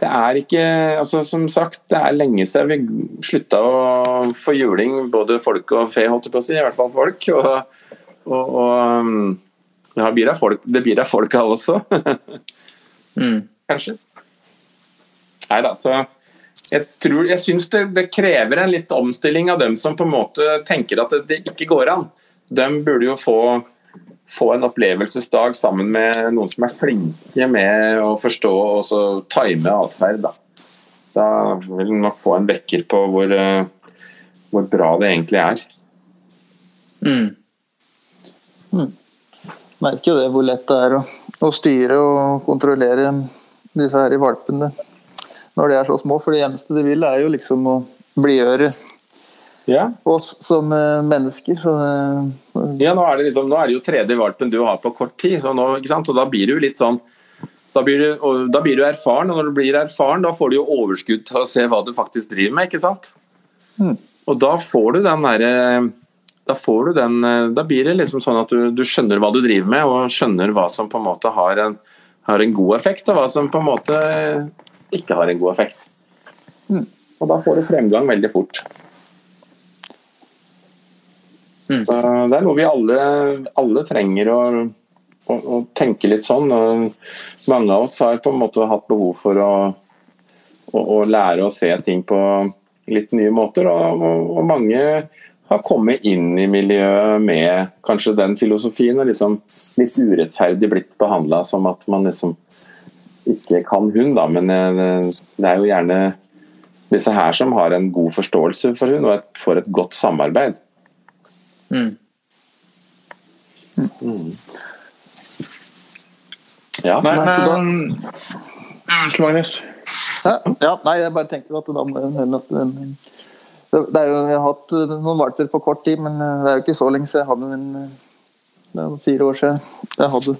S3: det, er ikke altså Som sagt, det er lenge siden vi slutta å få juling, både folk og fe, holdt jeg på å si. I hvert fall folk. Og, og, og um, ja, det, folk, det blir det folk av også. mm. Kanskje. Nei da, så jeg, tror, jeg syns det, det, krever en litt omstilling av dem som på en måte tenker at det, det ikke går an. De burde jo få få en opplevelsesdag sammen med noen som er flinke med å forstå og så time atferd. Da. da vil en nok få en vekker på hvor, uh, hvor, bra det egentlig er.
S4: Mm. Mm. Merker jo det hvor lett det er å, å styre og kontrollere disse her i valpene når de er så små. For det eneste de vil, er jo liksom å blidgjøre ja. oss som uh, mennesker. Så,
S3: uh, ja, nå er, det liksom, nå er det jo tredje valpen du har på kort tid, så nå, og da blir du litt sånn da blir, du, da blir, du, erfaren, og når du blir erfaren, da får du jo overskudd til å se hva du faktisk driver med. ikke sant? Mm. Og da får du den derre da får du den Da blir det liksom sånn at du, du, skjønner hva du driver med, og skjønner hva som på en måte har en, har en god effekt, og hva som på en måte ikke har en god effekt. Mm. Og da får du fremgang veldig fort. Mm. Det er noe vi alle, alle trenger å, å, å, tenke litt sånn. Og mange av oss har på en måte hatt behov for å, å lære å se ting på litt nye måter. Og, og, mange har kommet inn i miljøet med kanskje den filosofien og liksom litt urettferdig blitt behandla som at man liksom ikke kan hund, da. Men eh, det er jo gjerne disse her som har en god forståelse for hund og får et godt samarbeid. Mm. Mm. Ja. Nei, men
S2: Unnskyld, Magnus.
S4: Ja, ja, nei, jeg bare tenkte at da må det er jo, Jeg har hatt noen valper på kort tid, men det er jo ikke så lenge siden jeg hadde en Det er fire år siden jeg hadde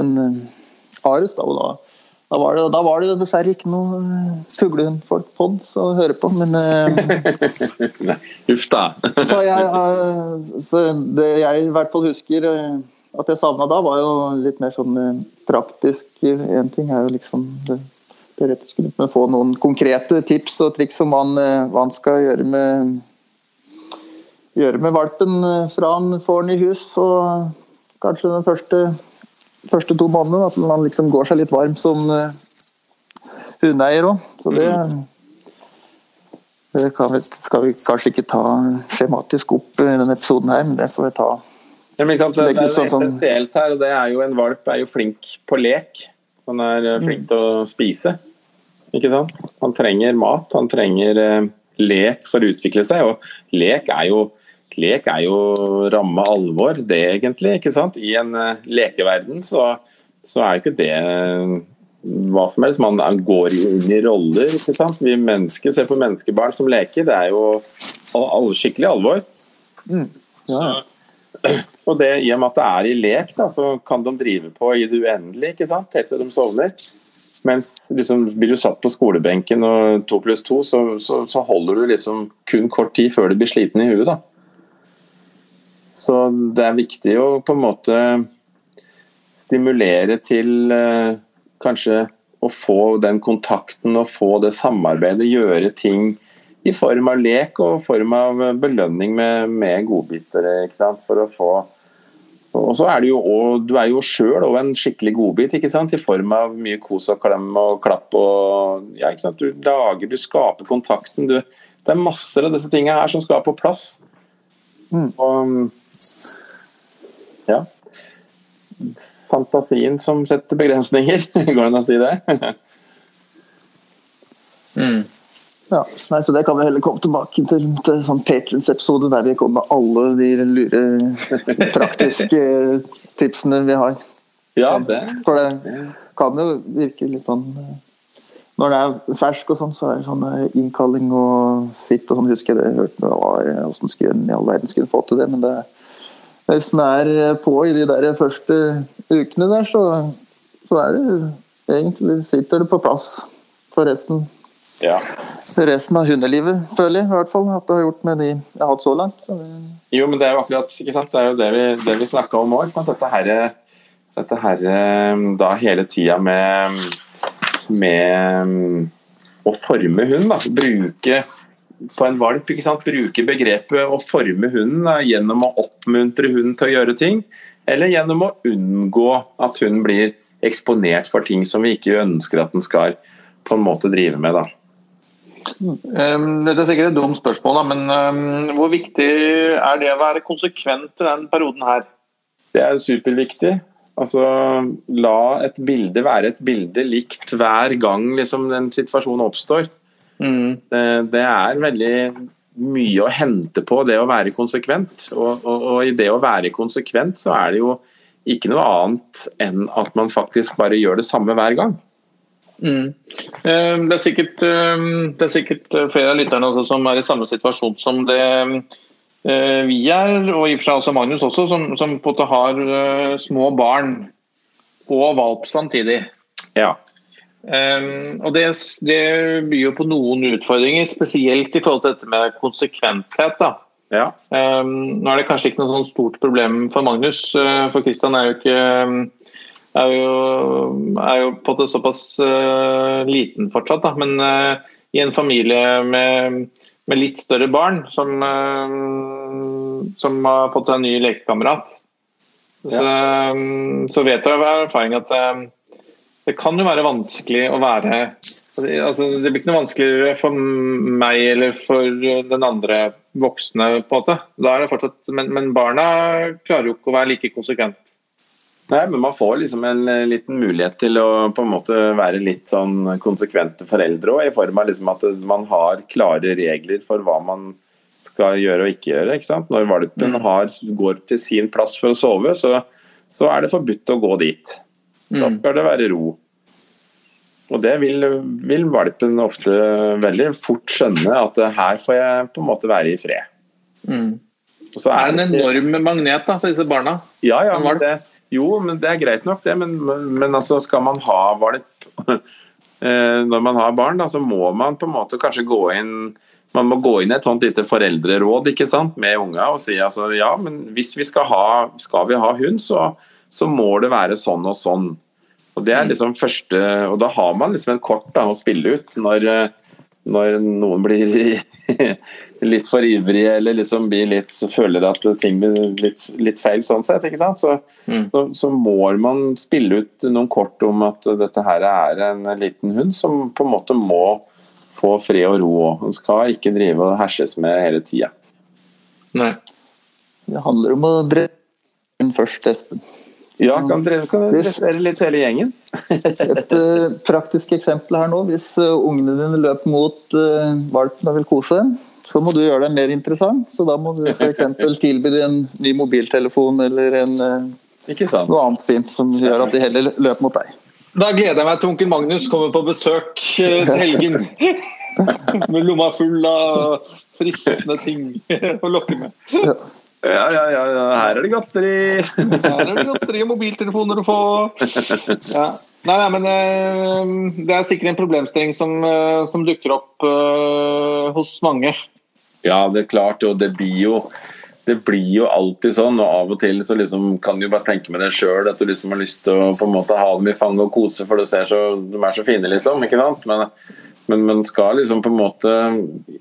S4: en Arus. da, og da da var det, da var det dessverre ikke noe eh, fuglehundfolk-pod å høre på, men
S3: eh, Uff da.
S4: så, jeg, eh, så det jeg i hvert fall husker at jeg savna da, var jo litt mer sånn praktisk. Én ting er jo liksom det, slett få noen konkrete tips og triks om hva han, skal gjøre med gjøre med valpen fra han får den i hus. Og kanskje den første første to månedene. At man liksom går seg litt varm som uh, hundeeier òg. Så det, det vi, skal vi kanskje ikke ta skjematisk opp i denne episoden her, men det får vi ta.
S3: Ja, det, det, er jo sånn, essensielt her, og det er jo en valp er jo flink på lek. Han er eh, flink mm. til å spise. Ikke sant? Han trenger mat, han trenger eh, lek for å utvikle seg. Og lek er jo lek er jo ramme alvor, det egentlig. ikke sant? I en eh, lekeverden så, så er ikke det uh, hva som helst. Man går inn i roller. ikke sant? Vi mennesker ser på menneskebarn som leker. Det er jo all, skikkelig alvor. Mm. Ja. Og det, I og med at det er i lek, da, så kan de drive på i det uendelige ikke sant? helt til de sovner. Mens liksom, blir du satt på skolebenken og to pluss to, så, så, så, holder du liksom kun kort tid før du blir sliten i huet. da. Så det er viktig å på en måte stimulere til eh, kanskje å få den kontakten og få det samarbeidet, gjøre ting i form av lek og form av belønning med, med godbiter. For å få og så er Du jo også, du er jo sjøl òg en skikkelig godbit, ikke sant? i form av mye kos og klem og klapp. og ja, ikke sant? Du lager, du skaper kontakten. Du, det er masser av disse tingene her som skal på plass. Mm. Og, ja. fantasien som setter begrensninger. Går det an å si det?
S4: mm. Ja, nei, så Det kan vi heller komme tilbake til, til sånn Patrions-episode der vi kommer med alle de lure praktiske tipsene vi har.
S3: Ja, det.
S4: For det kan jo virke litt sånn Når det er fersk og sånn, så er det sånn innkalling og sitt og sånn. Husker jeg det jeg hørte hvordan skulle i all verden skulle få til det, men det hvis den er på i de der første ukene der, så, så er det egentlig sitter det på plass for resten.
S3: Ja.
S4: Resten av hundelivet, føler jeg i hvert fall at det har gjort med de jeg har hatt så langt. Så
S3: jo, men det er jo akkurat ikke sant? Det er jo det vi, det vi snakka om òg. Dette her, dette her da hele tida med, med å forme hund. Da. Bruke på en valp. ikke sant? Bruke begrepet å forme hunden da, gjennom å oppmuntre hunden til å gjøre ting, eller gjennom å unngå at hunden blir eksponert for ting som vi ikke ønsker at den skal på en måte drive med. da.
S2: Um, dette er sikkert et dumt spørsmål, men um, hvor viktig er det å være konsekvent i den perioden her?
S3: Det er superviktig. Altså, La et bilde være et bilde likt hver gang liksom, den situasjonen oppstår. Mm. Det, det, er veldig mye å hente på det å være konsekvent. Og, og, og, i det å være konsekvent så er det jo ikke noe annet enn at man faktisk bare gjør det samme hver gang.
S2: Mm. Eh, det, er sikkert, eh, det er sikkert flere av lytterne som er i samme situasjon som det eh, vi er, og i og for seg også Magnus også, som, som på en måte har små barn og valp samtidig.
S3: Ja.
S2: Um, og det, det, byr jo på noen utfordringer, spesielt i forhold til dette med konsekventhet. da.
S3: Ja.
S2: Um, nå er det kanskje ikke noe sånn stort problem for Magnus, uh, for Kristian er jo ikke er jo, er jo på det såpass uh, liten fortsatt, da. men uh, i en familie med, med litt større barn som, som har fått seg en ny lekekamerat, ja. så, um, så, vet jeg av erfaring at det kan jo være vanskelig å være altså, Det blir ikke noe vanskeligere for meg eller for den andre voksne, på en måte. Da er det fortsatt, men, men barna klarer jo ikke å være like konsekvent.
S3: Nei, men Man får liksom en eh, liten mulighet til å på en måte være litt sånn konsekvente foreldre òg, i form av liksom at man har klare regler for hva man skal gjøre og ikke gjøre. ikke sant? Når valpen mm. har, går til sin plass for å sove, så, så er det forbudt å gå dit. Da mm. skal det være ro. Og det vil, vil, valpen ofte veldig fort skjønne, at her får jeg på en måte være i fred.
S2: Mm. Så er det en enorm magnet da, for disse barna?
S3: Ja, ja, men det, jo, men det er greit nok, det. Men, men altså, skal man ha valp eh, når man har barn, da, så må man på en måte kanskje gå inn man må gå inn i et sånt lite foreldreråd ikke sant, med unga og si altså, ja, men hvis vi skal ha, skal vi ha hund, så, så må det være sånn og sånn. Og det er mm. liksom første, og Da har man liksom et kort da, å spille ut når, når noen blir litt for ivrige eller liksom blir litt, så føler at ting blir litt, litt feil sånn sett. ikke sant? Så, mm. så, så, må man spille ut noen kort om at dette her er en liten hund som på en måte må få fred og ro. Hun skal ikke drive og herses med hele tida.
S4: Det handler om å drepe den først, Espen.
S3: Ja, kan dere kan dressere litt hele gjengen?
S4: et uh, praktisk eksempel her nå. Hvis uh, ungene dine løper mot uh, valpen og vil kose, så må du gjøre deg mer interessant. Så da må du f.eks. tilby en ny mobiltelefon eller en, noe annet fint som gjør at de heller løper mot deg.
S2: Da gleder jeg meg til onkel Magnus kommer på besøk til helgen. med lomma full av fristende ting å lokke med.
S3: Ja. Ja, ja, ja, her er det godteri!
S2: her er det godteri og mobiltelefoner å få. Ja. Nei, nei, men uh, det er sikkert en problemstilling som, som dukker opp uh, hos mange.
S3: Ja, det er klart, og det blir jo det blir jo alltid sånn, og av og til så liksom kan du bare tenke med deg sjøl at du liksom har lyst til å på en måte ha dem i fanget og kose, for du ser så, de er så fine, liksom. ikke sant? Men men man skal liksom på en måte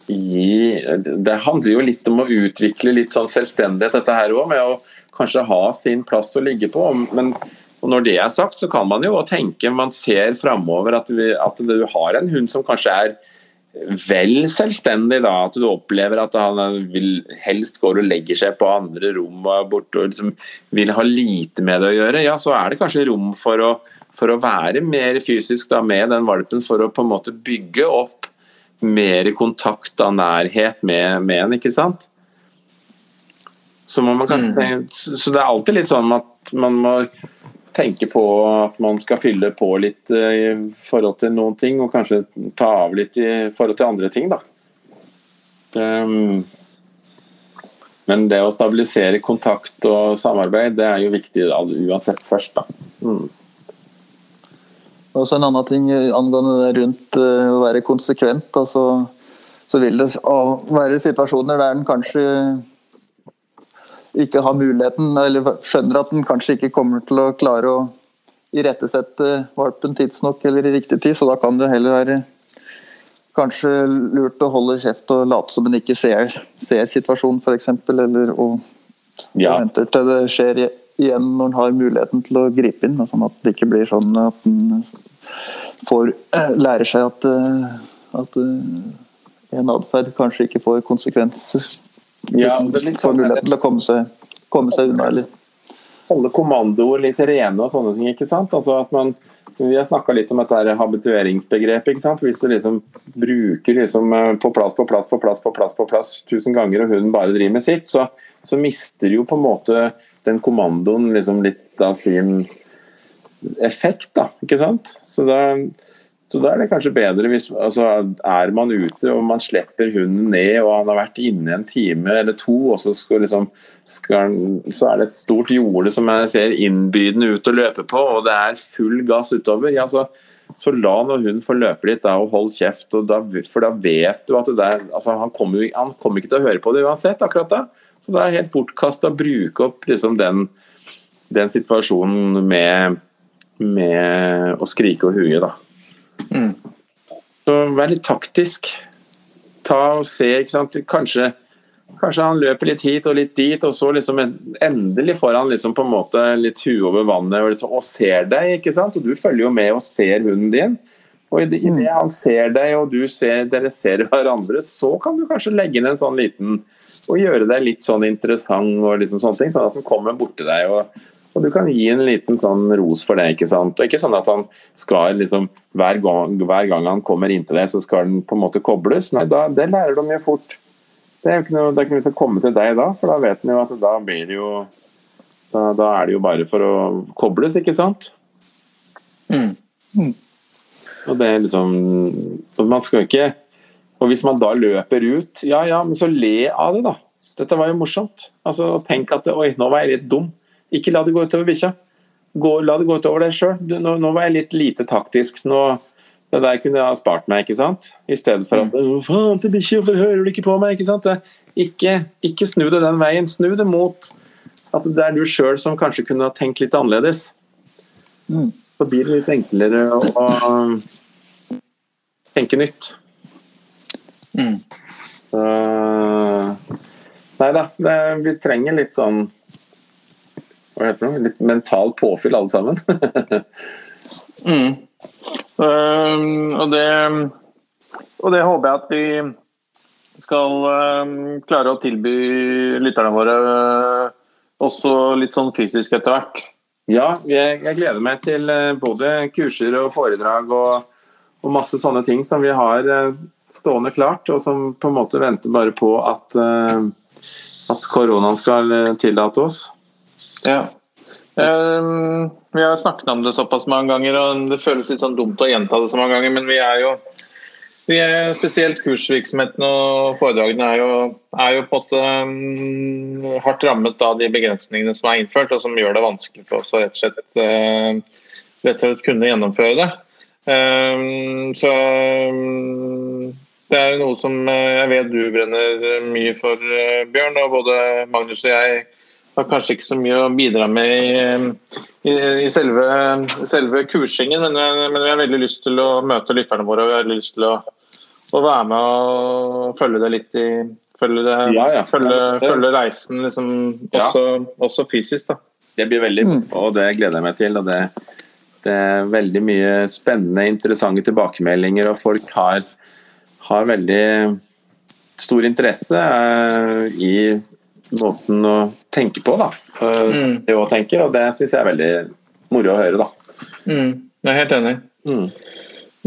S3: gi Det handler jo litt om å utvikle litt sånn selvstendighet, dette her òg, med å kanskje ha sin plass å ligge på. Men når det er sagt, så kan man jo tenke, man ser framover at, at, du har en hund som kanskje er vel selvstendig, da, at du opplever at han vil, helst går og legger seg på andre rom og borte og liksom vil ha lite med det å gjøre, ja, så er det kanskje rom for å, for å være mer fysisk da, med den valpen, for å på en måte bygge opp mer kontakt og nærhet med, med en, ikke sant? Så, mm. tenke, så det er alltid litt sånn at man må tenke på at man skal fylle på litt eh, i forhold til noen ting, og kanskje ta av litt i forhold til andre ting, da. Um, men det å stabilisere kontakt og samarbeid, det er jo viktig uansett først, da. Mm.
S4: Også en annen ting angående det rundt uh, å være konsekvent. Altså, så vil det være situasjoner der en kanskje ikke har muligheten, eller skjønner at den kanskje ikke kommer til å klare å irettesette valpen tidsnok eller i riktig tid, så da kan det heller være kanskje lurt å holde kjeft og late som en ikke ser, ser situasjonen, f.eks. Eller å ja. vente til det skjer igjen når en har muligheten til å gripe inn. Sånn at det ikke blir sånn at en får lærer seg at, at en atferd kanskje ikke får konsekvenser ja, liksom, får muligheten til å komme seg, komme seg unna. Eller?
S3: Holde kommandoer litt rene og sånne ting. ikke sant? Altså at man, Vi har snakka litt om dette habitueringsbegrepet. ikke sant? Hvis du liksom bruker liksom eh, på plass, på plass, på plass på plass på plass tusen ganger, og hunden bare driver med sitt, så, så mister jo på en måte den kommandoen liksom litt av sin effekt. da, ikke sant? Så da så da er det kanskje bedre hvis altså, er man ute og man slipper hunden ned og han har vært inne en time eller to, og så, liksom, skal, så er det et stort jorde som jeg ser innbydende ut å løpe på, og det er full gass utover. Ja, så, så la nå hunden få løpe litt da, og hold kjeft, og da, for da vet du at det der altså, han, kommer, han kommer ikke til å høre på det uansett akkurat da. Så det er helt bortkasta å bruke opp liksom, den, den situasjonen med, med å skrike og huge, da. Mm. Så vær litt taktisk. Ta og se, ikke sant. Kanskje, kanskje han løper litt hit og litt dit, og så liksom endelig får han liksom på en måte litt huet over vannet og, liksom, og, ser deg. ikke sant? Og du følger jo med og ser hunden din. Og i det, han ser deg og du ser, dere ser hverandre, så kan du kanskje legge inn en sånn liten og gjøre deg litt sånn interessant og liksom sånne ting, sånn at han kommer bort til deg og og du kan gi en liten sånn ros for det. ikke sant? Og ikke sånn at han skal liksom, hver gang, hver gang han kommer inn til deg, så skal den på en måte kobles. Nei, da, det lærer de jo fort. Det er jo ikke noe, det er ikke noe som kommer til deg da, for da vet han jo at da blir det jo da, da, er det jo bare for å kobles, ikke sant? Mm. Mm. Og det er liksom Man skal jo ikke Og hvis man da løper ut, ja ja, men så le av det, da. Dette var jo morsomt. Altså, Tenk at oi, nå var jeg litt dum. Ikke la det gå utover bikkja. La det gå utover deg sjøl. Nå, nå, var jeg litt lite taktisk. Nå, det der kunne jeg ha spart meg, ikke sant? I stedet for at mm. faen til bikkje, hvorfor hører du ikke på meg? Ikke sant? Ikke, ikke snu det den veien. Snu det mot at det er du sjøl som kanskje kunne ha tenkt litt annerledes. Mm. Så blir det litt enklere å tenke nytt. Mm. Så, nei da, vi trenger litt sånn hva heter det, litt mental påfyll alle sammen.
S2: mm. um, og, det, og det håper jeg at vi skal um, klare å tilby lytterne våre uh, også litt sånn fysisk etter hvert.
S3: Ja, jeg, jeg, gleder meg til uh, både kurser og foredrag og, og, masse sånne ting som vi har uh, stående klart, og som på en måte venter bare på at, at koronaen skal tillate oss.
S2: Ja. Um, vi har snakket om det såpass mange ganger, og det føles litt sånn dumt å gjenta det så mange ganger, men vi er jo vi er Spesielt kursvirksomheten og foredragene er jo, er jo på en måte um, hardt rammet av de begrensningene som er innført, og som gjør det vanskelig for oss å rett og slett, uh, rett og slett kunne gjennomføre det. Um, så um, det er noe som jeg vet du brenner mye for, uh, Bjørn. og Både Magnus og jeg har kanskje ikke så mye å bidra med i, i, i selve, selve, kursingen, men, men, vi har veldig lyst til å møte lytterne våre. og Vi har lyst til å, å være med og følge det litt i Følge, det, ja, ja. følge, følge reisen liksom, også, også, fysisk. da.
S3: Det blir veldig mm. og det gleder jeg meg til. og det, det er veldig mye spennende, interessante tilbakemeldinger. og folk har har veldig stor interesse uh, i måten å tenke på, da. Uh, mm. tenker, og det syns jeg er veldig moro å høre, da.
S2: Mm. Jeg er helt enig. Mm.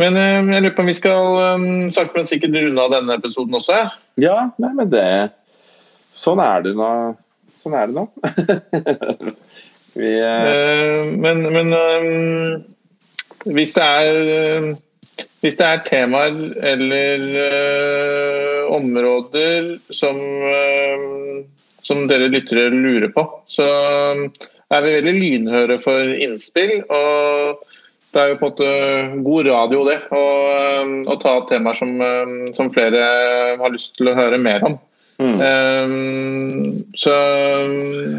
S2: Men uh, jeg lurer på om vi skal um, sakte, men sikkert runde av denne episoden også? Ja,
S3: ja nei, men det Sånn er det nå. Sånn er det nå.
S2: vi, men, men um, hvis det er hvis det er temaer eller uh, områder som, uh, som dere lyttere lurer på, så er vi veldig lynhøre for innspill. og det er jo på en måte god radio, det, å ta opp temaer som, som, flere har lyst til å høre mer om. Mm. Um, så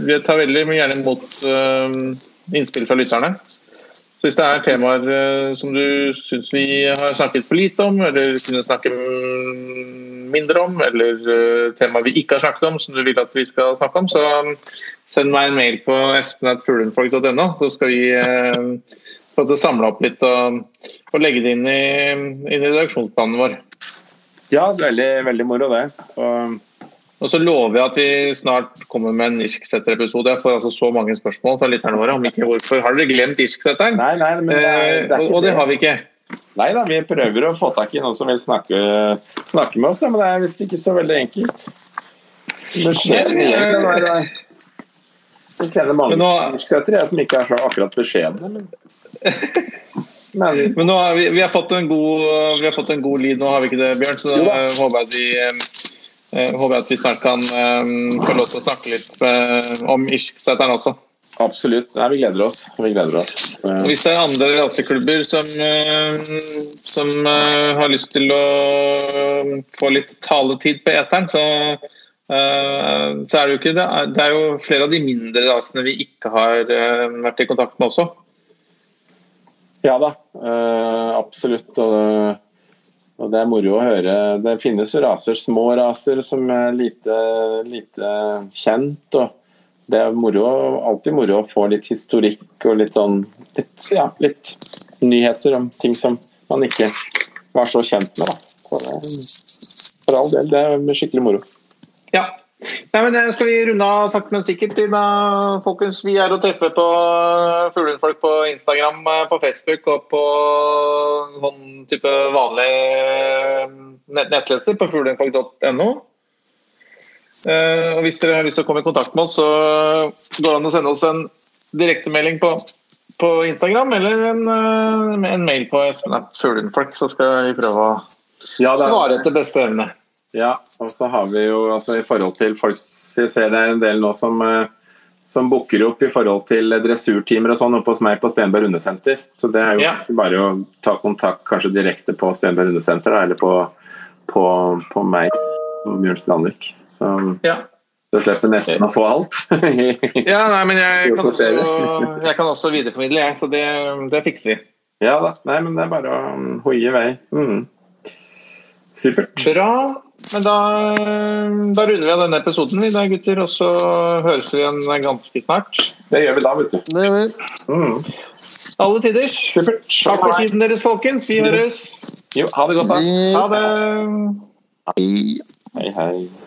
S2: vi tar veldig gjerne imot um, innspill fra lytterne. Så hvis det er temaer uh, som du syns vi har snakket for lite om, eller kunne snakke mindre om, eller uh, temaer vi ikke har snakket om som du vil at vi skal snakke om, så send meg en mail på espen.fuglenfolk.no, så skal vi eh, få det samla opp litt og, og, legge det inn i, inn i redaksjonsplanen vår.
S3: Ja, veldig, veldig moro det.
S2: Og og så lover jeg at vi snart kommer med en Irsksetter-episode. Jeg får altså så mange spørsmål fra lytterne våre om ikke hvorfor har dere glemt Irsksetteren?
S3: Nei, nei, men det er,
S2: det er og, og det har vi ikke.
S3: Nei da, vi prøver å få tak i noen som vil snakke, snakke med oss, men det er visst ikke så veldig enkelt. Det skjer mye. Det kjenner mange irsksettere som ikke er så akkurat beskjedne. Men...
S2: men, men nå har vi, vi, har fått en god, vi har fått en god lyd nå, har vi ikke det, Bjørn? Så da håper jeg de jeg håper at vi snart kan um, få lov til å snakke litt uh, om Irskseteren også.
S3: Absolutt. Nei, vi gleder oss. Vi gleder oss.
S2: Uh, Hvis det er andre raseklubber som, som har lyst til å få litt taletid på eteren, så, så er det jo ikke det. Det er jo flere av de mindre rasene vi ikke har vært i kontakt med også.
S3: Ja da, absolutt. og og Det er moro å høre. Det finnes raser, små raser som er lite, lite kjent. og Det er moro, alltid moro å få litt historikk og litt sånn litt, ja, litt nyheter om ting som man ikke var så kjent med. Da. Så det, for all del, det er skikkelig moro.
S2: Ja, Nei, men det Skal vi runde av sakte, men sikkert? Da, folkens, Vi er å treffe på Fuglehundfolk på Instagram, eh, på Facebook og på sånn type vanlig eh, nettleser på fuglehundfolk.no. Og Hvis dere har lyst til å komme i kontakt med oss, så går det an å sende oss en direktemelding på, på Instagram eller en, en mail på Espen Fuglehundfolk, så skal vi prøve å ja, svare etter beste evne.
S3: Ja, og så har vi jo altså i forhold til folk Vi ser det er en del nå som, eh, som booker opp i forhold til dressurtimer og sånn oppe hos meg på Stenberg Hundesenter. Så det er jo ja. bare å ta kontakt kanskje direkte på Stenberg Hundesenter eller på, på, på meg og Bjørn Strandvik. Så, ja. så slipper nesten å få alt.
S2: ja, nei, men jeg kan, også, jeg kan også videreformidle, jeg. Så det, det, fikser vi.
S3: Ja da. Nei, men det er bare å hoie i vei. Mm. Supert.
S2: Bra. Men da, da, runder vi av denne episoden i dag, gutter. Og så høres vi igjen ganske snart.
S3: Det gjør vi da, vet du.
S4: Det gjør vi. Mm.
S2: Alle tiders. Takk for tiden deres, folkens. Vi høres.
S3: Jo, ha det godt, da.
S2: Ha det.
S3: Hei. Hei, hei.